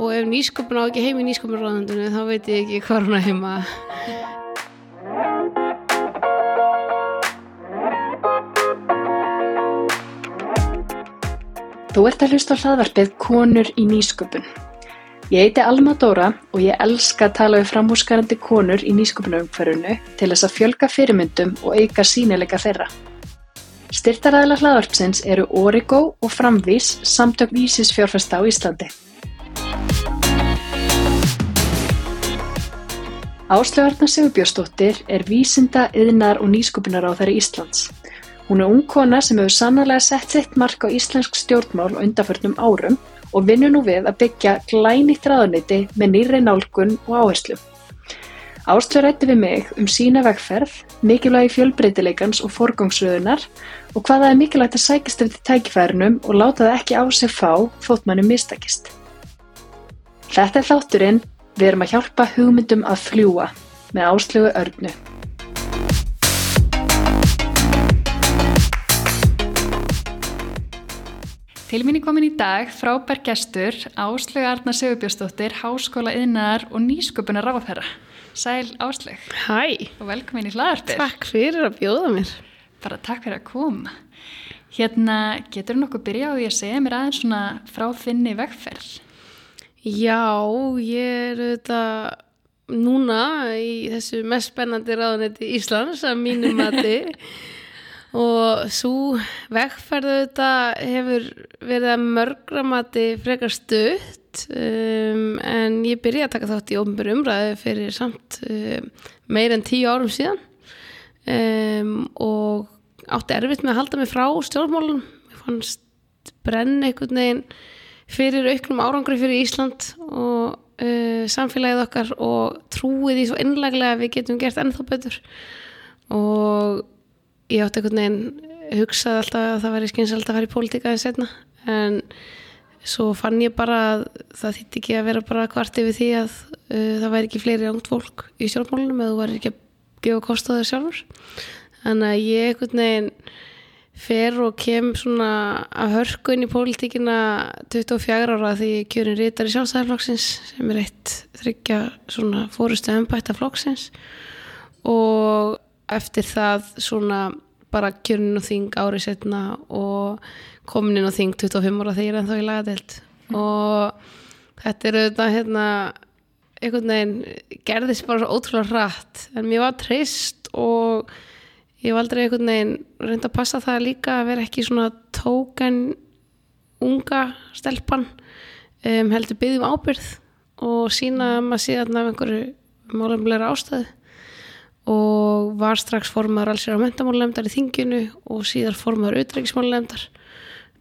og ef nýsköpun á ekki heim í nýsköpunarráðundinu þá veit ég ekki hvað hún er heima Þú ert að hlusta á hlaðvarpið Konur í nýsköpun. Ég heiti Alma Dóra og ég elska að tala við framhúsgarandi konur í nýsköpunarumhverfunu til þess að fjölga fyrirmyndum og auka sínilega þeirra. Styrtaræðila hlaðvarpsins eru Origo og Framvís samtök vísis fjárfesta á Íslandi. Áslögarna Sigurbjörnsdóttir er vísinda, yðnar og nýsköpunar á þeirri Íslands. Hún er ung kona sem hefur sannarlega sett sitt mark á íslensk stjórnmál og undarförnum árum og vinnur nú við að byggja glænýtt ráðuniti með nýri nálgun og áherslu. Áslög rætti við mig um sína vegferð, mikilvægi fjölbreytileikans og forgangsröðunar og hvaða er mikilvægt að sækist eftir tækifærunum og láta það ekki á sig fá þótt manni mistakist. Þetta er þátturinn Við erum að hjálpa hugmyndum að fljúa með áslögu örnu. Til mín er komin í dag frábær gestur Áslögu Arna Sigurbjörnsdóttir, Háskóla yðnar og nýsköpunar ráðherra. Sæl Áslög. Hæ. Og velkomin í hlaðarpið. Takk fyrir að bjóða mér. Bara takk fyrir að koma. Hérna, getur þú nokkuð byrja á því að segja mér aðeins svona frá þinni vegferð? Já, ég er auðvitað núna í þessu mest spennandi ráðanetti Íslands að mínum mati. Og svo vegferðu þetta hefur verið að mörgra mati frekar stutt um, en ég byrja að taka þátt í ofnbjörn umræðu fyrir samt um, meir en tíu árum síðan. Um, og átti erfitt með að halda mig frá stjórnmálunum. Ég fannst brenn einhvern veginn fyrir auknum árangri fyrir Ísland og uh, samfélagið okkar og trúið í svo innleglega að við getum gert ennþá betur. Og ég átti einhvern veginn hugsað alltaf að það væri skynsald að fara í pólitíka en setna en svo fann ég bara að það þýtti ekki að vera bara kvart yfir því að uh, það væri ekki fleiri ángt fólk í stjórnmálunum eða þú væri ekki að gefa kost á þau sjálfur. Þannig að ég einhvern veginn fer og kem svona að hörkun í pólitíkina 24 ára því kjörin rítar í sjálfstæðarflokksins sem er eitt þryggja svona fórustu ennbætta flokksins. Og eftir það svona bara kjörin og þing árið setna og komin inn á þing 25 ára þegar en þá í lagadelt mm. og þetta er auðvitað hérna einhvern veginn gerðist bara svo ótrúlega rætt en mér var trist og ég var aldrei einhvern veginn reynda að passa það líka að vera ekki svona tóken unga stelpan. Um, heldur byggjum ábyrð og sína maður síðan af einhverju málumleira ástöðu og var strax formaður alls á mentamálulemdar í þinginu og síðan formaður utreiksmálulemdar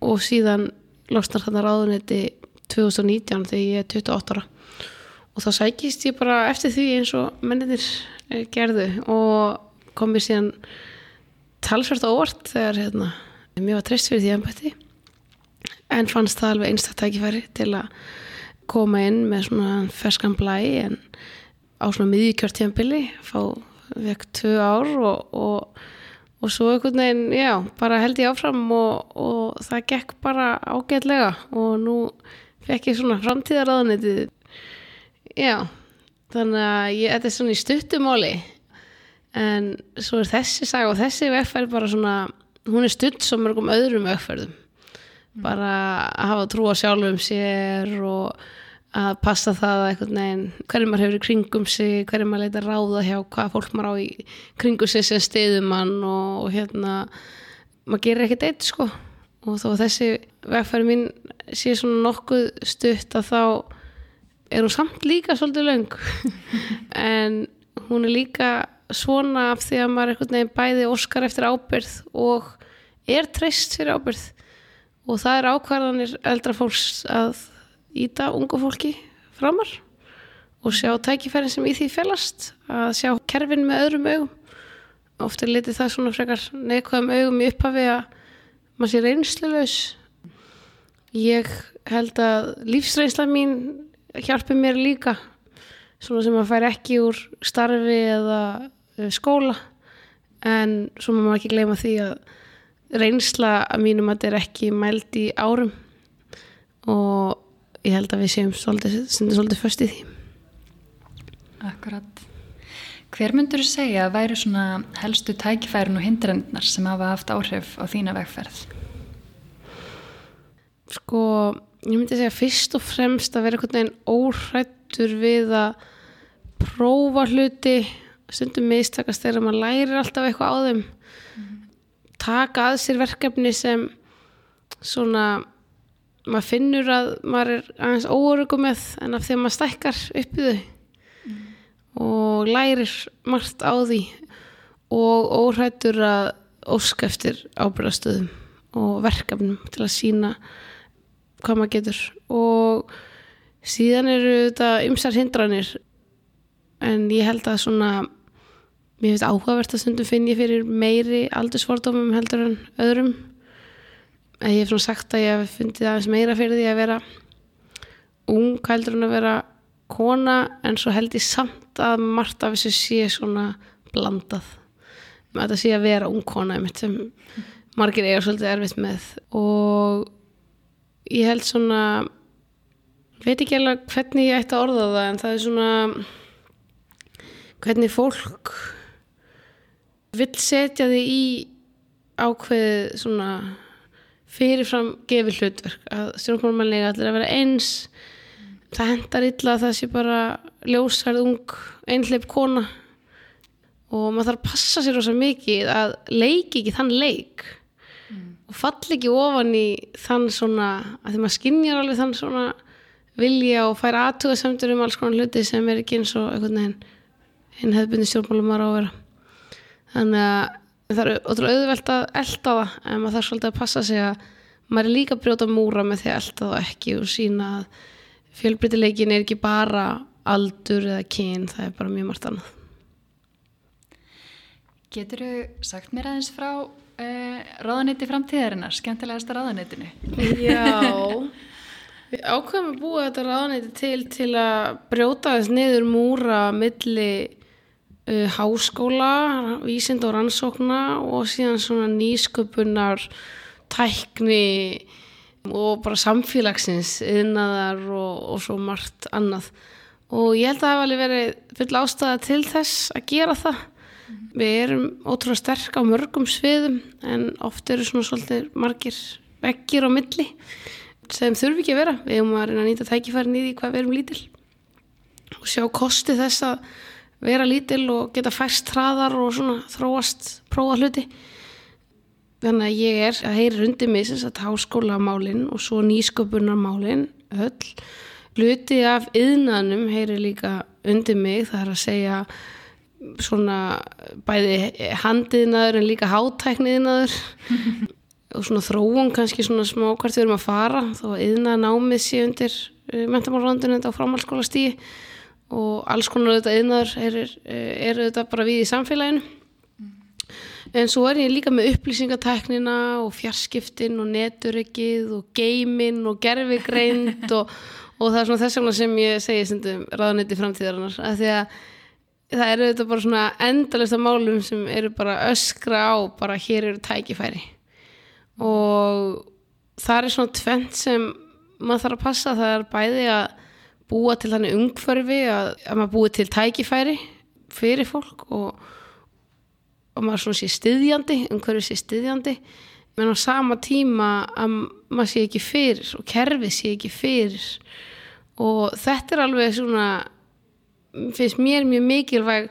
og síðan losnar þarna ráðunetti 2019 þegar ég er 28 ára. Og þá sækist ég bara eftir því eins og menninir gerðu. Og kom mér síðan talsvært óvart þegar hérna, mér var treyst fyrir því ennbætti en fannst það alveg einstakttækifæri til að koma inn með svona ferskan blæ en á svona miðjúkjörtíðanbili fá vekk tvö ár og, og, og svo einhvern veginn, já, bara held ég áfram og, og það gekk bara ágætlega og nú fekk ég svona framtíðaráðunitið já, þannig að ég, þetta er svona í stuttumáli en svo er þessi sag og þessi vegferð bara svona, hún er stutt svo mörgum öðrum vegferðum. Mm. bara að hafa trú á sjálfum sér og að passa það að einhvern veginn hverju maður hefur í kringum sig, hverju maður leita ráða hjá hvað fólk maður á í kringum sig sem stiðum mann og, og hérna maður gerir ekkert eitt sko. Og þó þessi vegfæri mín sé svona nokkuð stutt að þá er hún samt líka svolítið laung en hún er líka svona af því að maður einhvern veginn bæði óskar eftir ábyrð og er treyst fyrir ábyrð og það er ákvarðanir eldra fólks að íta ungu fólki framar og sjá tækifærin sem í því félast að sjá kerfin með öðrum augum. Ofta litið það svona frekar neikvæðum augum í upphafi að maður sé reynslulegs ég held að lífsreynsla mín hjálpi mér líka svona sem að færa ekki úr starfi eða skóla en svo má maður ekki gleyma því að reynsla að mínum að þetta er ekki mælt í árum og ég held að við séum svolítið, svolítið, föst í því Akkurat. Hver myndur þú segja að væri svona helstu tækifærin og hindrendnar sem hafa haft áhrif á þína vegferð? sko, ég myndi segja fyrst og fremst að vera einhvern veginn óhrættur við að prófa hluti stundum mistakast þegar maður lærir alltaf eitthvað á þeim. Taka að sér verkefni sem svona maður finnur að maður er aðeins óörugum með en af því að maður stækkar upp í þau og lærir margt á því og óhrættur að óska eftir ábyrðastöðum og verkefnum til að sína hvað maður getur. Og síðan eru þetta ymsar hindranir en ég held að svona mér finnst áhugavert að stundum finn ég fyrir meiri aldursfordómum heldur en öðrum. Að ég hef svona sagt að ég hef fundið aðeins meira fyrir því að vera ung heldur en að vera kona en svo held ég samt að margt af þessu sé svona blandað. Með þetta sé að vera ung kona sem margir eiga svolítið erfitt með. Og ég held svona veit ekki alveg hvernig ég ætti að orða það en það er svona hvernig fólk vill setja þig í ákveðið svona fyrirfram gefi hlutverk að stjórnmálmannlega allir að vera eins. Það hendar illa að það sé bara ljósarð ung einhleip kona og maður þarf að passa sér rosa mikið að leiki ekki þann leik og falli ekki ofan í þann svona að því maður skinnjar alveg þann svona vilja og færa aðtuga semtur um alls konar hluti sem er ekki eins og einhvern veginn hinn hefðbundi stjórnmálum að vera þannig að það er ótrúlega auðvelt að elda það en maður þarf svolítið að passa sig að maður er líka að brjóta múra með því að elda það ekki og sína að fjölbreytileikin er ekki bara aldur eða kyn, það er bara mjög margt annað Getur þú sagt mér aðeins frá uh, ráðanetti framtíðarinnar, skemmtilegasta ráðanettinu? Já Við ákveðum að búa þetta ráðanetti til til að brjóta þess niður múra milli uh, háskóla, vísind og rannsókna og síðan svona nýsköpunar tækni og bara samfélagsins yðnaðar og, og svo margt annað. Og ég held að það hef alveg verið full ástæða til þess að gera það. Við erum ótrúlega sterk á mörgum sviðum en oft eru svona svolítið margir vekkir á milli sem þurfi ekki að vera. Við erum að reyna að nýta tækifærin í því hvað við erum lítil og sjá kosti þess að vera lítil og geta fæst hraðar og svona þróast prófa hluti. Þannig að ég er að heyri undir mig þess að háskólamálin og svo nýsköpunarmálin öll. Hluti af yðnanum heyri líka undir mig það er að segja svona bæði handiðnaður en líka hátækniðnaður. Og svona þróun kannski svona smá hvert við erum að fara þó að yðna námið sé undir mentamálrandinu þetta á framhalskóla stíi og alls konar auðvitað yðnaður eru er auðvitað bara við í samfélaginu. En svo er ég líka með upplýsingatæknina og fjarskiptin og neturyggið og geimin og gerfigreind og, og það er svona þess vegna sem ég segi stundum ráðanetti framtíðarinnar að því að það eru auðvitað bara svona endalista málum sem eru bara öskra á bara hér eru tækifæri. Og það er svona tvent sem maður þarf að passa það er bæði að búa til þannig umhverfi að, að maður búi til tækifæri fyrir fólk og, og maður svona sé styðjandi umhverfi sé styðjandi. Menn á sama tíma að maður sé ekki fyrir og kerfið sé ekki fyrir. Og þetta er alveg svona finnst mér mjög mikilvæg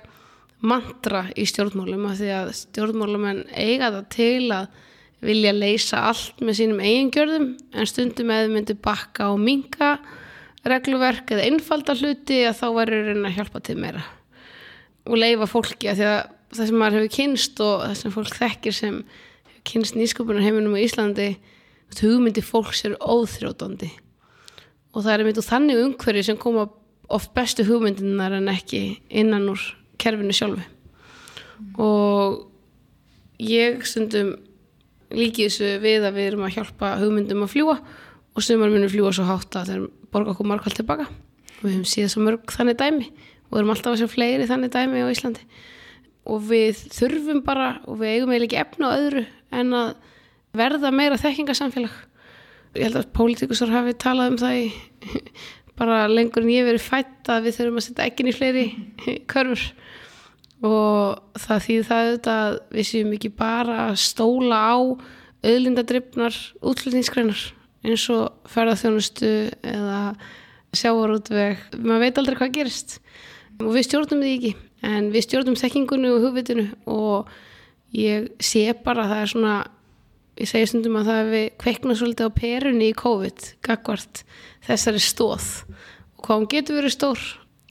mantra í stjórnmálum af því að stjórnmálumenn eiga það til að vilja leysa allt með sínum eigingjörðum en stundum eða myndi bakka og minga regluverk eða einfalda hluti að þá verður reyna að hjálpa til meira og leifa fólki að því að það sem maður hefur kynst og það sem fólk þekkir sem hefur kynst nýsköpunar heiminum á Íslandi hugmyndi fólks eru óþrjótandi og það er myndið þannig umhverju sem koma oft bestu hugmyndinar en ekki innan úr kerfinu sjálfu mm. og ég stundum líki þessu við að við erum að hjálpa hugmyndum að fljúa og sumar munum fljúa svo hátt að þeir borga okkur markvælt tilbaka. Og við hefum síðan svo mörg þannig dæmi. Og erum alltaf að sjá fleiri þannig dæmi á Íslandi. Og við þurfum bara og við eigum eiginlega ekki efna á öðru en að verða meira þekkingasamfélag ég held að pólitíkusar hafi talað um það í, bara lengur en ég verið fætt að við þurfum að setja ekkin í fleiri körfur. Og það þýði það auðvitað að við séum ekki bara að stóla á auðlindadryfnar útlutningsgreinar eins og ferðarþjónustu eða sjávarútveg. Maður veit aldrei hvað gerist. Og við stjórnum því ekki en við stjórnum þekkingunni og hugvitinu og ég sé bara að það er svona ég segi stundum að það hefði kveiknað svolítið á perunni í COVID gagvart þessari stóð og hvað hún getur verið stór.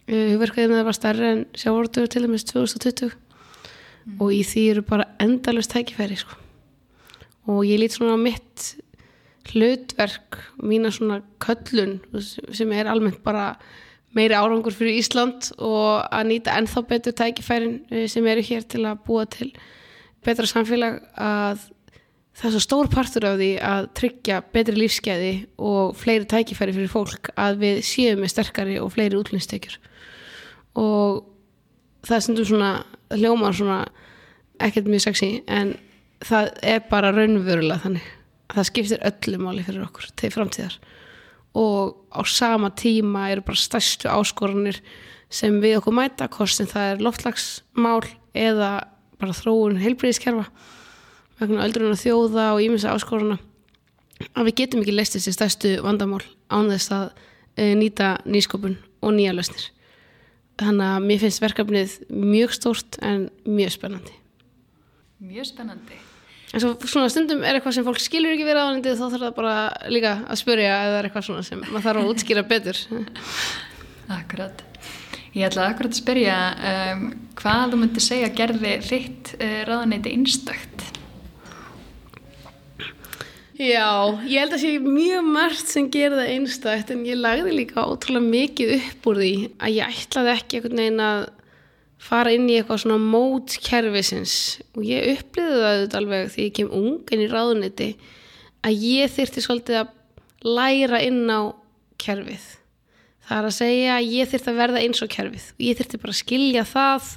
Hugverkaðin það var starri en sjávarútveg til dæmis 2020 mm. og í því eru bara endalust tækifæri sko. og ég lít svona á mitt hlutverk mína svona köllun sem er almennt bara meiri árangur fyrir Ísland og að nýta ennþá betur tækifærin eh, sem eru hér til að búa til betra samfélag að það er svo stór partur af því að tryggja betri lífskeiði og fleiri tækifæri fyrir fólk að við séum með sterkari og fleiri útlinstekjur og það stundum svona hljómar svona ekkert mjög sexy en það er bara raunverulega þannig það skiptir öllu máli fyrir okkur til framtíðar. Og á sama tíma eru bara stærstu áskoranir sem við okkur mæta kostin það er loftlagsmál eða bara þróun heilbríðiskerfa vegna öldruna þjóða og ímessa áskorana að við getum ekki leist þessi stærstu vandamál án þess að e, nýta nýskopun og nýja lausnir. Þannig að mér finnst verkefnið mjög stórt en mjög spennandi. Mjög spennandi en svo svona stundum er eitthvað sem fólk skilur ekki verið áðurindið þá þarf það bara líka að spyrja eða er eitthvað svona sem maður þarf að útskýra betur. Akkurat. Ég ætla akkurat að spyrja um, hvað þú myndi segja gerði þitt uh, ráðaneyti einstökt Já, ég held að sé mjög margt sem gerði það einstökt en ég lagði líka ótrúlega mikið upp úr því að ég ætlaði ekki einhvern veginn að fara inn í eitthvað svona mótkerfisins. Og ég upplýði það auðvitað alveg því ég kem ungen í ráðuniti að ég þyrti svolítið að læra inn á kerfið. Það er að segja að ég þyrti að verða eins og kerfið. Og ég þyrti bara að skilja það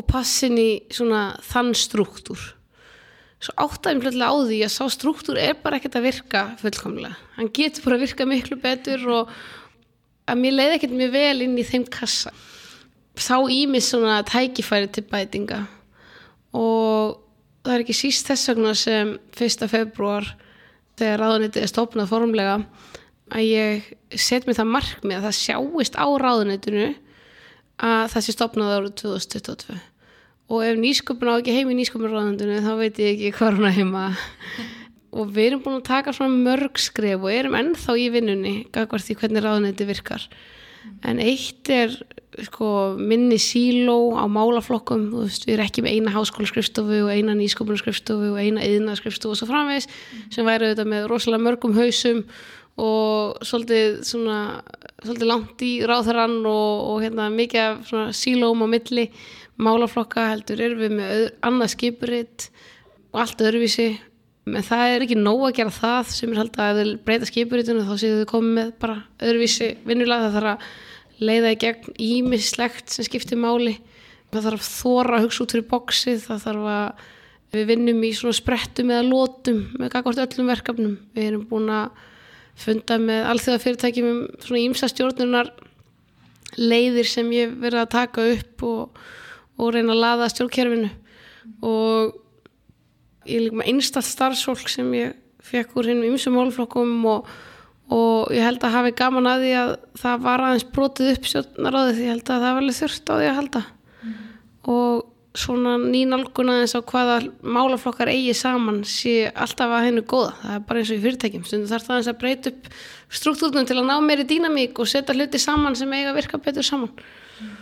og passin í svona þann struktúr. Svo áttaðum hlutlega á því að sá struktúr er bara ekkert að virka fullkomlega. Hann getur bara að virka miklu betur og að mér leiði ekkert mjög vel inn í þeim kassa þá ímis svona tækifæri til bætinga. Og það er ekki síst þess vegna sem 1. februar þegar ráðunitið er stofnað formlega að ég set mér það markmið að það sjáist á ráðunitinu að það sé stofnað árið 2022 og ef nýsköpun á ekki heim í nýsköpunarráðunitinu þá veit ég ekki hvað hún er heima. Og við erum búin að taka svona mörg skref og erum ennþá í vinnunni gagvart því hvernig ráðuniti virkar. En eitt er sko, minni síló á málaflokkum, þú veist, við erum ekki með eina háskólaskrifstofu og eina nýskopunarskrifstofu og eina yðnarskrifstofu og svo framvegs mm. sem væri auðvitað með rosalega mörgum hausum og svolítið svona, svolítið langt í ráðherran og, og hérna mikið svona sílóm á milli málaflokka heldur erum við með öð, annað skipuritt og allt öðruvísi en það er ekki nóg að gera það sem er haldið að breyta skipurittinu þá séu þau komið með bara öðruvísi vinnulega það þarf að leiða í gegn ímislegt sem skiptir máli. Það þarf þóra að hugsa út fyrir bóksið það þarf að við vinnum í svona sprettum eða lótum með gagvart öllum verkefnum. Við erum búin að funda með alþjóða fyrirtækjum um svona ímsa stjórnunar leiðir sem ég verið að taka upp og, og reyna að laða stjórnkerfinu. Og ég líka með einstall starfsfólk sem ég fekk úr hinn um ímsum málflokkum og og ég held að hafi gaman að því að það var aðeins brotið upp stjórnaráðið því ég held að það var alveg þurft á því að halda. Mm. og svona nýnalgun aðeins á hvaða málaflokkar eigi saman sé alltaf að hennu góða. Það er bara eins og í fyrirtækjum. Stundum þarf það aðeins að breyta upp struktúrnum til að ná meiri dýnamík og setja hluti saman sem eiga að virka betur saman. Mm.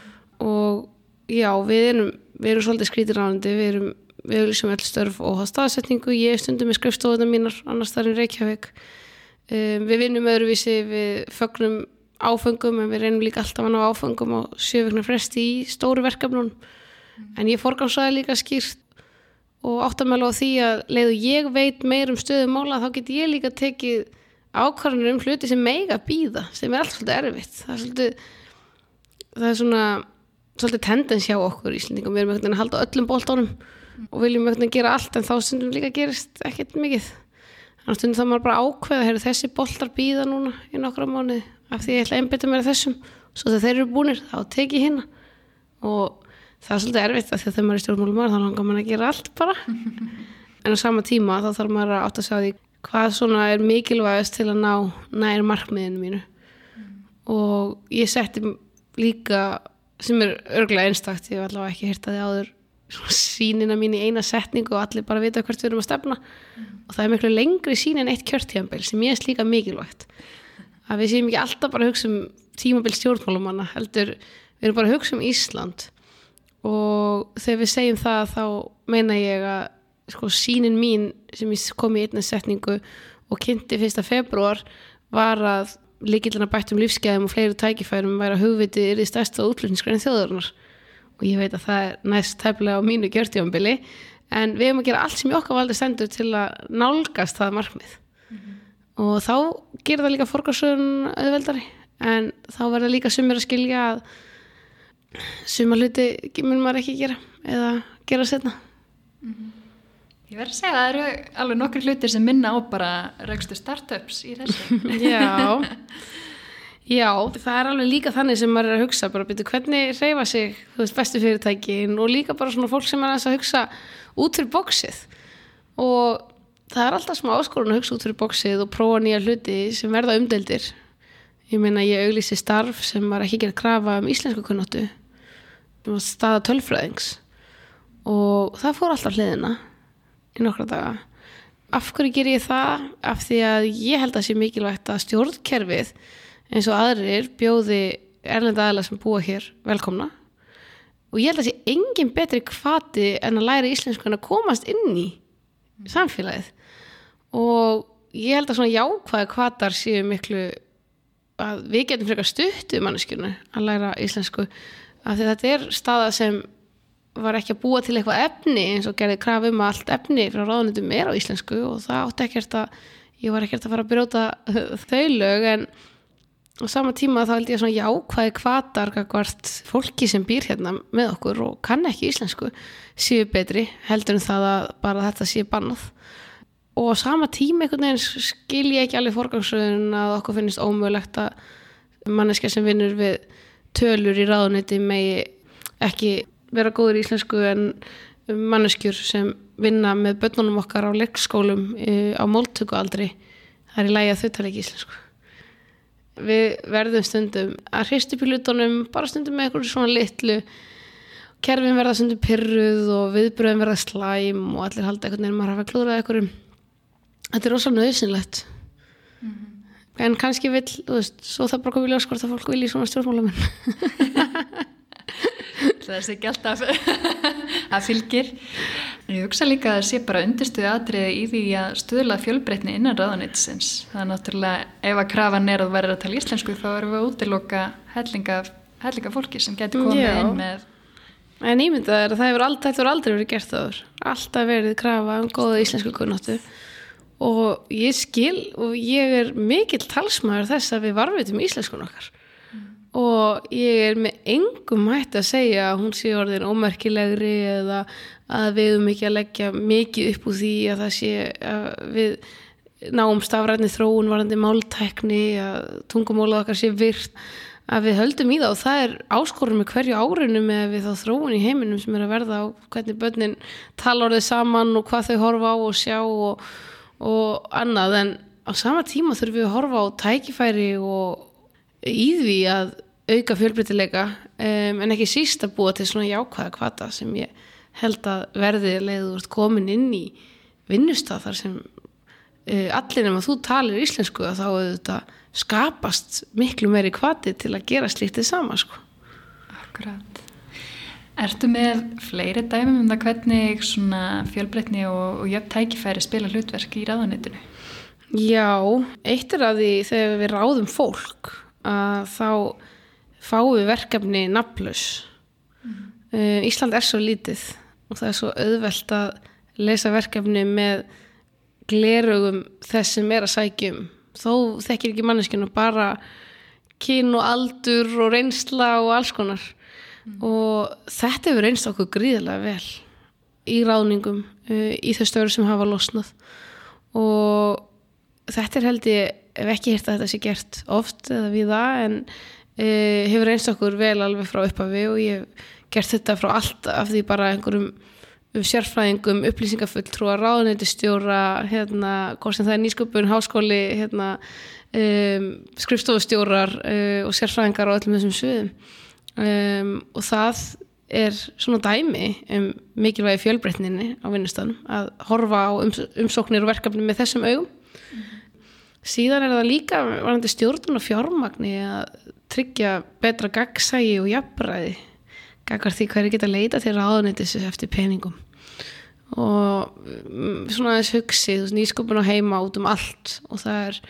og já við erum, við erum svolítið skrítir ánandi við erum við viljum öll störf og það staðsetningu. Ég stundum með skrifstofuna mínar annars þar Um, við vinnum öðruvísi, við fögnum áfengum en við reynum líka alltaf að ná áfengum og sjöfugnar fresti í stóru verkefnum mm. en ég fórgámsaði líka skýrt og áttamæla á því að leiðu ég veit meir um stöðum mála þá get ég líka tekið ákvarðanir um hluti sem meiga býða sem er allt svolítið erfitt það er svolítið það er svona svolítið tendens hjá okkur í Íslandingum við erum ekkert að halda öllum bóltónum mm. og viljum ekkert að gera allt en þá stundum líka gerist ekkert mikið þannig að þá maður bara ákveða hefur þessi boltar býða núna í nokkra mánuði af því ég ætla að einbytta mér að þessum. Svo þegar þeir eru búnir þá tek ég hérna og það er svolítið erfitt af því að þegar maður er stjórnmálum þá langar maður að gera allt bara. En á sama tíma þá þarf maður að átta sig á því hvað svona er mikilvægast til að ná nær markmiðinu mínu. Og ég setti líka sem er örglega einstakt ég hef allavega ekki hýrt að því áður sínina mín í eina setningu og allir bara vita hvert við erum að stefna. Og það er miklu lengri sín en eitt kjörtíðanbel sem ég er slíka mikilvægt. Að við séum ekki alltaf bara að hugsa um tímabil stjórnmálumanna heldur við erum bara að hugsa um Ísland. Og þegar við segjum það þá meina ég að sko sínin mín sem kom í einna setningu og kynnti fyrsta februar var að líkillina bættum lífsgæðum og fleiri tækifærum væri að hugvitið er í stærsta útlutningsgræn þjóðarinnar og ég veit að það er næst tæflega á mínu gjörtífambili en við hefum að gera allt sem í okkar valdi stendur til að nálgast það markmið. Mm -hmm. og þá gerir það líka forgarsögun auðveldari. En þá verður líka sumir að skilja að suma hluti mun maður ekki gera eða gera setna mm -hmm. Ég verður að segja að það eru alveg nokkur hlutir sem minna á bara raugstu startups í þessu. Já Já, það er alveg líka þannig sem maður er að hugsa bara byrju hvernig reyfa sig þú veist, bestu fyrirtækin og líka bara svona fólk sem er að hugsa út fyrir bóksið og það er alltaf smá áskorun að hugsa út fyrir bóksið og prófa nýja hluti sem verða umdeldir ég meina ég auglísi starf sem var ekki gerð krafa um íslensku kunnáttu staða tölfræðings. Og það fór alltaf hliðina í nokkra daga. Af hverju ger ég það? af því að ég held að sé mikilvægt að stjórnkerfið eins og aðrir bjóði erlenda aðla sem búa hér velkomna. Og ég held að það sé engin betri kvati en að læra íslensku en að komast inn í samfélagið. Og ég held að svona jákvæði kvatar séu miklu að við getum frekar stuttu manneskjörnu að læra íslensku. Af því þetta er staða sem var ekki að búa til eitthvað efni eins og gerði krafum að allt efni frá ráðunitum er á íslensku og það átti ekkert að ég var ekkert að fara að brjóta þau lög en á sama tíma þá held ég svona jákvæði kvatar hvort fólki sem býr hérna með okkur og kann ekki íslensku séu betri heldur en það að bara þetta séu bannað. Og á sama tíma einhvern veginn skil ég ekki alveg forgangsröðun að okkur finnist ómögulegt að manneska sem vinnur við tölur í ráðuniti megi ekki vera góður í íslensku en manneskjur sem vinna með börnunum okkar á leikskólum eh, á móltökualdri það er í lægi að þau tala ekki íslensku við verðum stundum að hristu hlutunum bara stundum með eitthvað svona litlu kerfin verða stundum pyrruð og viðbröðum verða slæm og allir halda eitthvað nefnum að hafa klúrað eitthvað þetta er rosalega nöðsynlegt mm -hmm. en kannski vil þú veist, svo það bara komið ljóskort að fólk vilja svona stjórnmálamenn það sé ekki alltaf að fylgir. En ég hugsa líka að það sé bara undirstuði atriði í því að stuðla fjölbreytni innan ráðanitsins það er náttúrulega ef að krafan er að vera að tala íslensku þá erum við að útiloka hellinga, hellinga fólki sem getur komið Já. inn með En ég myndi að það hefur aldrei, aldrei verið gert áður. Alltaf verið krafa um góða íslensku kunnáttu. Og ég skil og ég er mikill talsmaður þess að við varvitum íslenskun okkar og ég er með engum hægt að segja að hún sé orðin ómerkilegri eða að við um ekki að leggja mikið upp úr því að það sé að við náum stafræðni þróun varandi máltækni að tungumólað okkar sé virt að við höldum í það. Og það er áskorun með hverju árinu með við þá þróun í heiminum sem er að verða á hvernig börnin tala orðið saman og hvað þau horfa á og sjá og, og annað. En á sama tíma þurfum við að horfa á tækifæri og í því að auka fjölbreytileika um, en ekki síst að búa til svona jákvæða kvata sem ég held að verði leiður komin inn í vinnustaf þar sem uh, allir nema þú talir íslensku að þá auðvitað skapast miklu meiri kvati til að gera slíktið sama sko. Akkurat Ertu með fleiri dæmum um það hvernig svona fjölbreytni og, og jöfn tækifæri spila hlutverk í ráðanitinu? Já, eitt er að því þegar við ráðum fólk að þá fáum við verkefni nafnlaus mm. uh, Ísland er svo lítið og það er svo auðvelt að lesa verkefni með glerugum þess sem er að sækjum þó þekkir ekki manneskinu bara kyn og aldur og reynsla og alls konar mm. og þetta hefur reynst okkur gríðilega vel í ráðningum uh, í þau störu sem hafa losnað og þetta er held ég, ef ekki hýrt að þetta sé gert oft eða við það en uh, hefur einst okkur vel alveg frá upphafi og ég hef gert þetta frá allt af því bara einhverjum sérfræðingum, upplýsingafulltrúa ráðnættistjóra, hérna hvort sem það er nýsköpun, háskóli hérna, um, skrifstofustjórar uh, og sérfræðingar á öllum þessum sviðum um, og það er svona dæmi um mikilvægi fjölbreytninni á vinnustanum að horfa á ums umsóknir og verkefni með þessum augum mm -hmm. síðan er það líka varandi stjórnum og fjármagni að tryggja betra gagsægi og jafnbræði gaggar því hverju geta leita til ráðunitis eftir peningum. Og mm, svona þess hugsið nýsköpun á heima út um allt og það er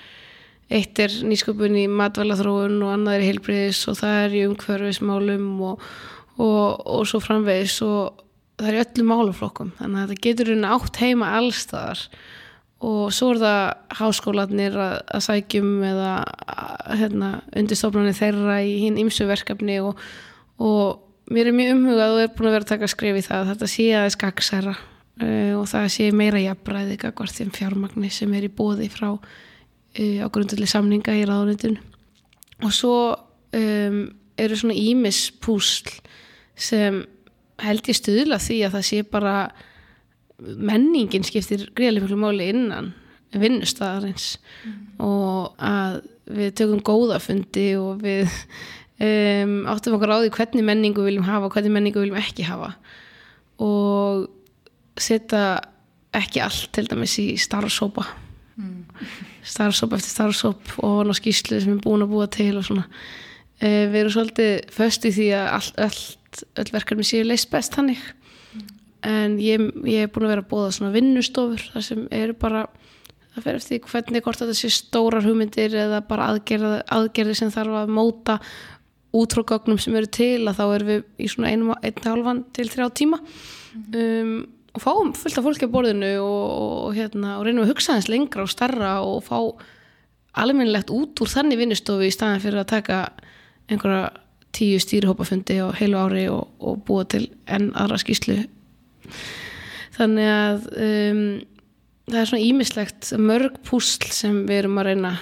eitt er nýsköpun í matvælaþróun og annað er heilbriðis og það er í umhverfismálum og og, og svo framvegis og það er í öllum máluflokkum þannig að það getur hérna átt heima allstaðar og svo er það háskólanir að, að sækjum eða hérna, undirstofnarnir þeirra í hinn ymsu verkefni og, og mér er mjög umhugað og er búin að vera að taka skrif í það að þetta sé aðeins gagsæra uh, og það sé meira jafnbræði gagvart þeim fjármagni sem er í bóði frá uh, á grundalli samninga í ráðunitun og svo um, eru svona ímispúsl sem held ég stuðla því að það sé bara menningin skiptir greiðlega máli innan vinnustæðarins mm. og að við tökum góðafundi og við um, áttum okkur á því hvernig menningu viljum hafa og hvernig menningu viljum ekki hafa og setja ekki allt til dæmis í starfsópa mm. starfsópa eftir starfsóp og ná skýslu sem er búin að búa til og svona uh, við erum svolítið föst í því að allt, allt öll verkefni séu leist best hannig. En ég, ég er búin að vera að bóða svona vinnustofur þar sem eru bara það fer eftir hvernig hvort þetta sé stórar hugmyndir eða bara aðgerði, aðgerði sem þarf að móta útrókaggnum sem eru til að þá erum við í svona einu, halvan til þrjá tíma mm. um, og fáum fullt af fólki á borðinu og, og, hérna, og reynum að hugsa þess lengra og starra og fá alveg út úr þannig vinnustofu í staðin fyrir að taka einhverja tíu stýrihópafundi á heilu ári og, og búa til enn aðra skýslu þannig að um, það er svona ímislegt mörg púsl sem við erum að reyna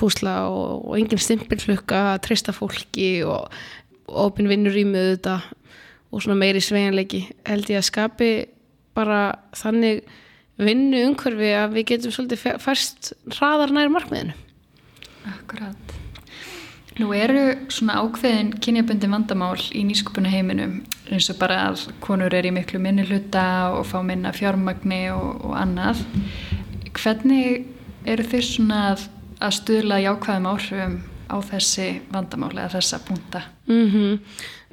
púsla og, og engin stimpilflukka að treysta fólki og, og opin vinnur í möðu þetta og svona meiri sveganleiki held ég að skapi bara þannig vinnu umhverfi að við getum svolítið færst hraðar nær markmiðinu. Akkurát Nú eru svona ákveðin kynjabundi vandamál í nýskupuna heiminum eins og bara að konur er í miklu minni hluta og fá minna fjármagni og, og annað. Hvernig eru þeir svona að, að stuðla jákvæðum áhrifum á þessi vandamál eða þessa punta? Mm -hmm.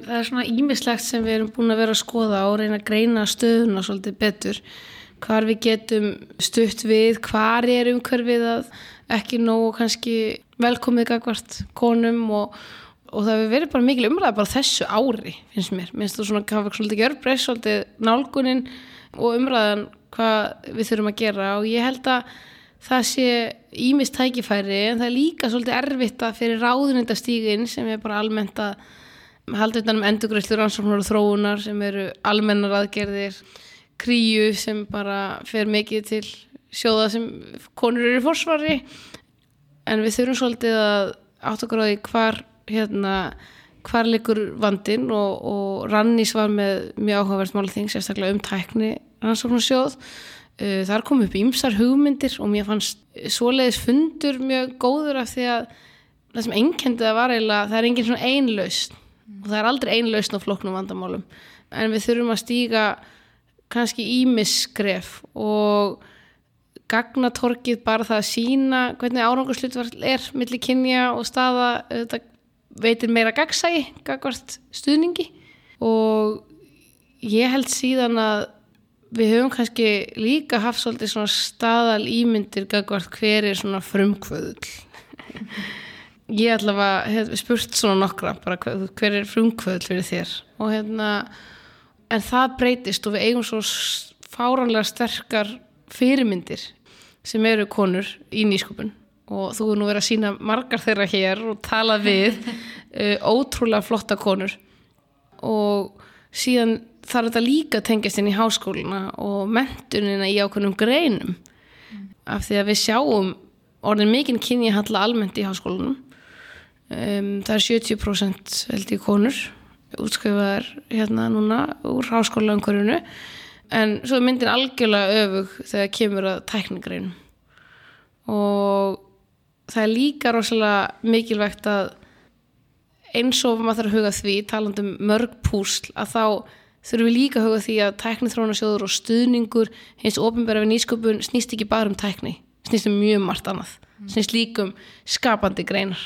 Það er svona ímislegt sem við erum búin að vera að skoða og reyna að greina stöðuna svolítið betur. Hvar við getum stutt við, hvar er umhverfið að ekki nógu kannski velkomið gagvart konum og, og það hefur verið bara mikil umræða bara þessu ári finnst mér, minnst þú svona hafa svolítið gjörbreyst, svolítið nálgunin og umræðan hvað við þurfum að gera. Og ég held að það sé ímist tækifæri en það er líka svolítið erfitt að fyrir ráðunindastígin sem er bara almennt að halda utan um endurgræslu rannsóknar og þróunar sem eru almennar aðgerðir kríu sem bara fer mikið til sjóða sem konur eru í forsvari en við þurfum svolítið að átt okkur á því hvar hérna, hvar likur vandin og, og Rannís var með mjög áhugaverð málþing, sérstaklega um tækni rannsóknarsjóð. Uh, þar kom upp ímsar hugmyndir og mér fannst svoleiðis fundur mjög góður af því að það sem enkendi það var eiginlega, það er engin svona einlaust og það er aldrei einlaust á floknum vandamálum. En við þurfum að stíga kannski ímisskref og gagnatorkið bara það að sína hvernig árangurslutvall er millir kynja og staða þetta veitir meira gagsægi gagvart stuðningi. Og ég held síðan að við höfum kannski líka haft svolítið svona staðal ímyndir gagvart hver er svona frumkvöðul ég allavega hef spurt svona nokkra bara hver er frumkvöðul fyrir þér? Og hérna en það breytist og við eigum svo fáranlega sterkar fyrirmyndir sem eru konur í nýskupun og þú er nú verið að sína margar þeirra hér og tala við uh, ótrúlega flotta konur. Og síðan þarf þetta líka að tengjast inn í háskóluna og mentunina í ákveðnum greinum. Mm. af því að við sjáum orðin mikinn kynja halla almennt í háskólanum. Um, það er 70% held í konur útskrifaðar hérna núna úr háskólaumhverfinu en svo er myndin algjörlega öfug þegar kemur að tækningreinum og það er líka rosalega mikilvægt að eins og maður þarf að huga því talandum mörg púsl að þá þurfum við líka að huga því að tæknithrónasjóður og stuðningur hins ofinbæra við nýsköpun snýst ekki bara um tækni snýst um mjög margt annað. Snýst líka um skapandi greinar.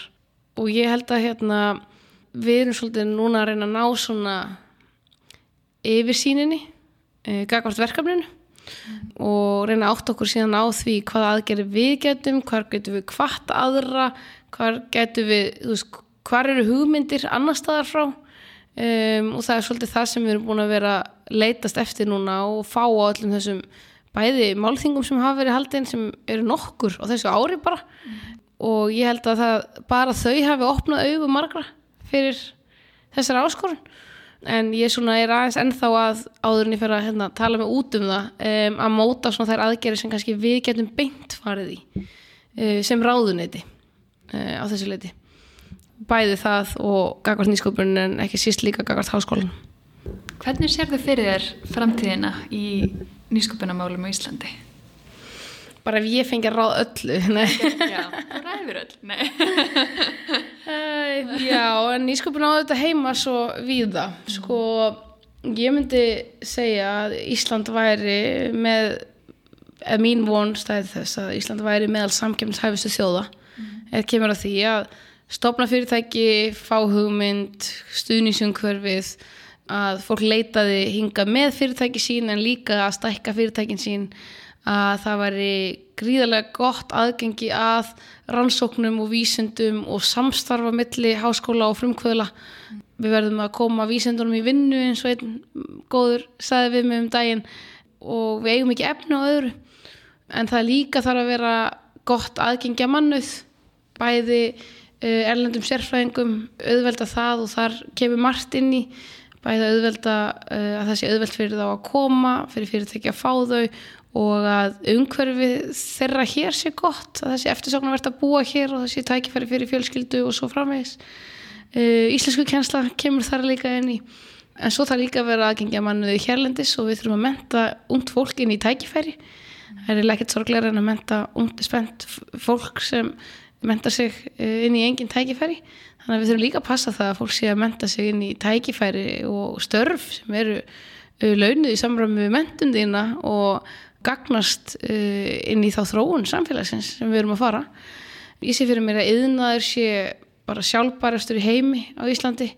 Og ég held að hérna við erum svolítið núna að reyna að ná svona yfirsýninni e, gagvart verkefninu mm. og reyna átt okkur síðan á því hvað aðgerði við getum, hvað getum við hvart aðra, hvað getum við, veist, hvað eru hugmyndir annar staðar frá um, og það er svolítið það sem við erum búin að vera leitast eftir núna og fá á öllum þessum bæði málþingum sem hafa verið haldinn sem eru nokkur á þessu ári bara mm. og ég held að það, bara þau hafi opnað auðu margra fyrir þessari áskorun en ég svona er aðeins ennþá að áðurinn ég fer að hérna, tala með út um það um, að móta svona þær aðgerið sem kannski við getum beint farið í uh, sem ráðuneyti uh, á þessu leiti bæði það og gagvart nýsköpun en ekki síst líka gagvart háskólan Hvernig sér þau fyrir þér framtíðina í nýsköpunamálum á Íslandi? Bara ef ég fengi að ráð öllu Já, þú ræður öll Uh, já, en nýsköpun á þetta heima svo víða. Sko, ég myndi segja að Ísland væri með, eða mín von stæði þess að Ísland væri meðal samkjöfnishæfustu þjóða. Mm. Eða kemur að því að stopna fyrirtæki, fá hugmynd, stuðnísumkverfið, að fólk leitaði hinga með fyrirtæki sín en líka að stækka fyrirtækin sín að það væri gríðarlega gott aðgengi að rannsóknum og vísendum og samstarfa milli háskóla og frumkvöðla. Við verðum að koma vísendunum í vinnu eins og einn góður sagði við mig um daginn og við eigum ekki efnu á öðru. En það líka þarf að vera gott aðgengi að mannuð, bæði uh, erlendum sérfræðingum, auðvelda það og þar kemur margt inn í bæði auðvelda uh, að það sé auðveld fyrir þá að koma, fyrir fyrirtæki að fá þau og að umhverfi þeirra hér sé gott, að það sé eftirsóknar verðt að búa hér og það sé tækifæri fyrir fjölskyldu og svo framvegis. Uh, íslensku kjensla kemur þar líka inn í, en svo það líka vera aðgengja mannuði hérlendis og við þurfum að menta ungd fólk inn í tækifæri. Það er ekkert sorglega en að menta ungd spennt fólk sem menta sig inn í engin tækifæri. Þannig að við þurfum líka að passa það að fólk sé að menta sig inn í tækifæri og störf sem eru launuð í samræmi við mentundina og gagnast uh, inn í þá þróun samfélagsins sem við erum að fara. Ég sé fyrir mér að yðnaður sé bara sjálfbærastur í heimi á Íslandi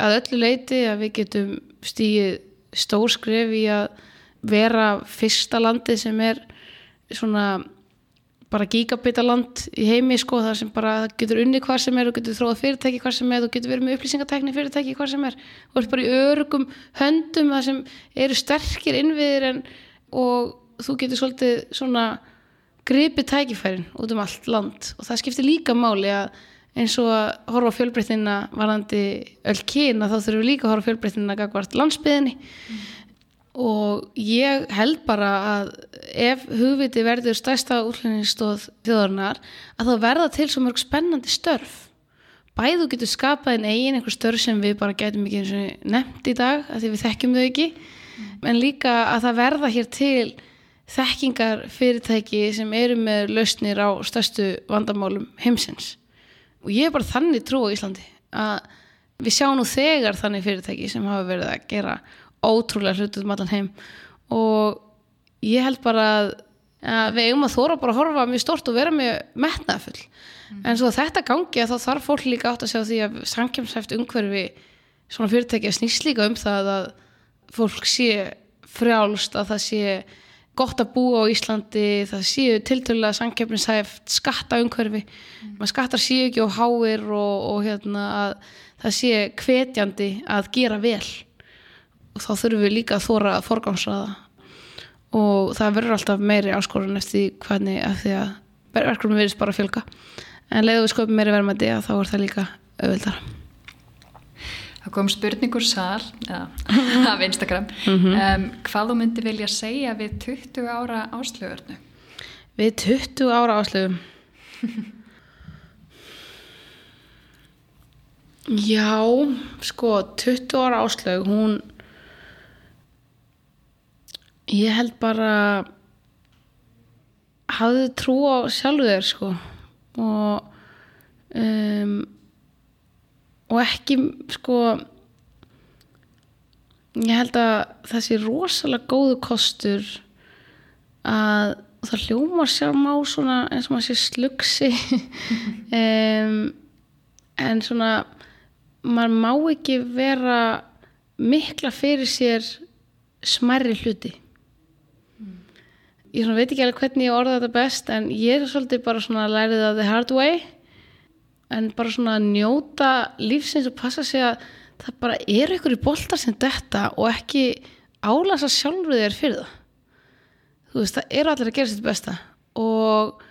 að öllu leiti að við getum stíið stórskref í að vera fyrsta landi sem er svona bara gigabitaland í heimi sko þar sem bara getur unni hvað sem er og getur þróað fyrirtæki hvað sem er og getur verið með upplýsingatekni fyrirtæki hvað sem er. Og er bara í örugum höndum þar sem eru sterkir innviðir en og þú getur svolítið svona gripið tækifærin út um allt land. Og það skiptir líka máli að eins og að horfa fjölbreyttina varandi öll kyna þá þurfum við líka að horfa fjölbreyttina gagvart landsbyðinni mm. Og ég held bara að ef hugviti verður stærsta útlæningsstóð þjóðarnar að þá verða til svo mörg spennandi störf. Bæðu getur skapað einn eigin einhver störf sem við bara gætum ekki nefnt í dag að því við þekkjum þau ekki. Mm. en líka að það verða hér til þekkingar fyrirtæki sem eru með lausnir á stærstu vandamálum heimsins. Og ég er bara þannig trú á Íslandi að við sjáum nú þegar þannig fyrirtæki sem hafa verið að gera ótrúlega hlutuð um allan heim og ég held bara að, að við eigum að þóra bara að horfa mjög stort og vera mjög metnafull mm. en svo þetta gangi að þá þarf fólk líka átt að sjá því að samkjömsæft umhverfi svona fyrirtæki að snýst líka um það að fólk sé frjálst að það sé gott að búa á Íslandi það séu tiltölulega sankjöfnishæft skatta umhverfi mm. maður skattar séu ekki á háir og, og hérna að það sé hvetjandi að gera vel og þá þurfum við líka að þóra að forgámsraða og það verður alltaf meiri áskorun eftir hvernig að því að verkefnum verðist bara að fjölga. En leiðu við sköpum meiri verðmætti að þá er það líka auðvildara Það kom spurningur sál af Instagram. Mm -hmm. um, hvað þú myndi vilja segja við 20 ára áslögurnu? Við 20 ára áslögum Já, sko, 20 ára áslög, hún, ég held bara, hafði trú á sjálfu þér, sko, og, um, og ekki, sko, ég held að það sé rosalega góðu kostur að það hljómar sér má svona eins og maður sé slugsi um, en svona maður má ekki vera mikla fyrir sér smærri hluti ég veit ekki alveg hvernig ég orða þetta best en ég er svolítið bara svona að læra það the hard way en bara svona að njóta lífsins og passa sig að það bara er í boltar sem þetta og ekki álasa sjálfur þér fyrir það. Þú veist, það eru allir að gera sitt besta og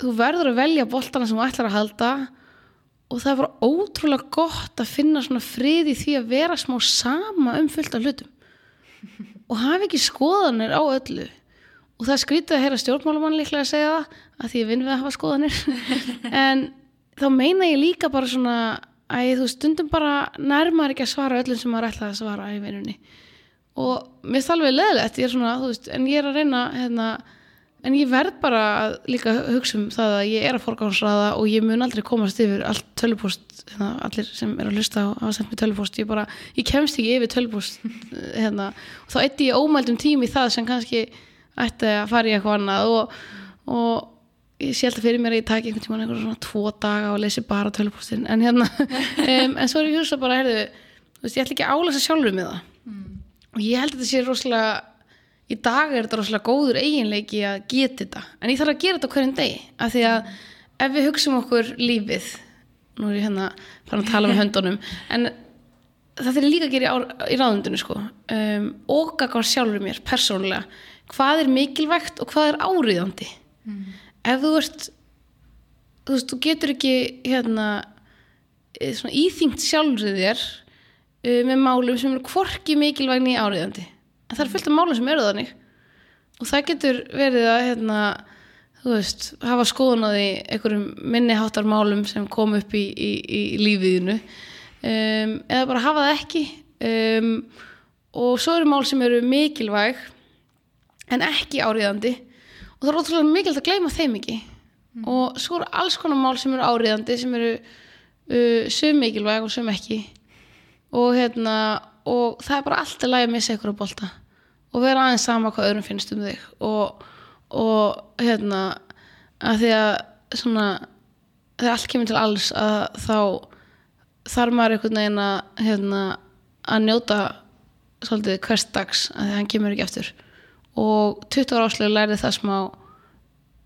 þú verður að velja boltana sem þú ætlar að halda og það er bara ótrúlega gott að finna svona frið í því að vera smá sama um fullt af hlutum. Og hafa ekki skoðanir á öllu og það skrítið að heyra stjórnmálumann líklega að segja það að því ég vinn við að hafa skoðanir. En þá meina ég líka bara svona að þú stundum bara nærmar ekki að svara öllum sem maður ætlaði að svara í vinnunni. Og mér finnst það alveg leðilegt ég er svona, þú veist, en ég er að reyna hérna, en ég verð bara að líka hugsa um það að ég er að forgáðsraða og ég mun aldrei komast yfir allt tölvupost, hérna, allir sem er að hlusta og hafa sendt mér tölvupost, ég bara ég kemst ekki yfir tölvupost hérna, og þá eitti ég ómældum tími það sem kannski ætti að fara í eitthvað annað og, og ég sé alltaf fyrir mér að ég taki einhvern tíma einhver svona tvo daga og lesi bara tölvupostin en hérna, um, en svo er ég hugsa bara, heyrðu, þú veist, ég ætla ekki að álasa sjálfur með það. Og ég held að þetta sé rosalega í dag er þetta rosalega góður eiginleiki að geta þetta, en ég þarf að gera þetta hverjum degi, af því að ef við hugsaum okkur lífið nú er ég hérna farin að tala með höndunum en það er líka að gera í, í ráðundinu sko. Um, og gagvar sjálfur mér, persónulega hvað er mikilvægt og hvað er áriðandi ef þú ert þú veist, þú getur ekki hérna eh, íþyngt sjálfrið þér uh, með málum sem eru hvorki mikilvægni áriðandi en það er fullt af málum sem eru þannig. Og það getur verið að hérna, þú veist, hafa skoðun á því einhverjum minni háttar málum sem kom upp í, í, í lífiðinu. Um, eða bara hafa það ekki. Um, og svo eru mál sem eru mikilvæg en ekki áriðandi og það er ótrúlega mikilvægt að gleyma þeim ekki. Og svo eru alls konar mál sem eru áriðandi sem eru uh, sum mikilvæg og sum ekki. Og hérna og það er bara alltaf læg að missa ykkur á bolta. Og vera aðeins sama hvað öðrum finnst um þig. Og, og hérna að því að svona þegar allt kemur til alls að þá þarf maður einhvern veginn að hérna, að njóta svolítið hvers dags að því að hann kemur ekki eftir og 20 ára áslega lærði það smá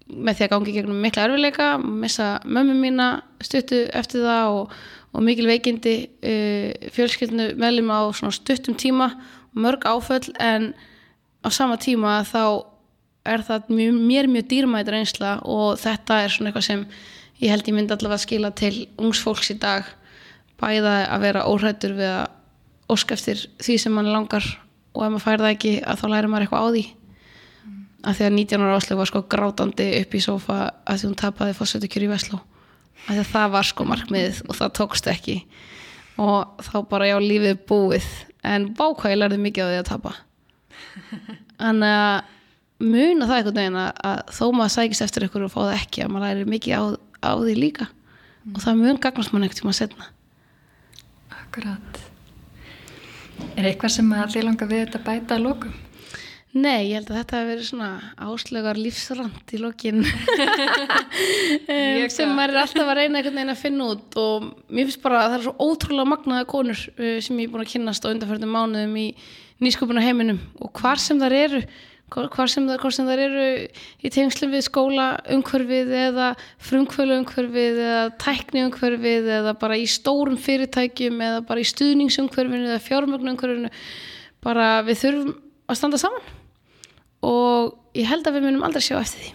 með því að gangi gegnum mikla erfileika missa mömmu mína stuttu eftir það og, og mikil veikindi uh, fjölskyldinu meðlum á stuttum tíma mörg áföll en á sama tíma þá er það mjög, mér mjög dýrmætt reynsla og þetta er svona eitthvað sem ég held ég myndi allavega að skila til ungs fólks í dag bæða að vera óhrættur við að óska eftir því sem mann langar og ef maður fær það ekki að þá lærir maður eitthvað á því að því að 19 ára áslög var sko grátandi upp í sófa að því hún tapaði fórsötukjör í Vestló. Að því að það var sko markmiðið og það tókst ekki. Og þá bara já lífið búið. En bákvæði ég lærði mikið á því að tapa. Þannig að muna það einhvern veginn að, að þó maður sækist eftir ykkur og fá það ekki að maður læri mikið á, á því líka. Og það mun gagnast mann ekkert tíma setna Akkurat. Er eitthvað sem að þið langar við þetta bæta að lókum? Nei, ég held að þetta hafi verið svona áslögar lífsrand í lokin. Sem maður er alltaf að reyna einhvern veginn að finna út og mér finnst bara að það er svo ótrúlega magnaða konur uh, sem ég er búin að kynnast á undanfjörðum mánuðum í nýsköpuna heiminum og hvar sem þar eru hvar sem þar, hvar sem þar eru í tengslum við skóla umhverfið eða frumkvölu umhverfið eða tækni umhverfið eða bara í stórum fyrirtækjum eða bara í stuðningsumhverfinu eða fjármögnu umhverfinu. Bara við þurfum að standa saman og ég held að við munum aldrei sjá eftir því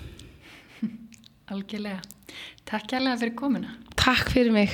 Algjörlega. Takk kærlega fyrir komuna. Takk fyrir mig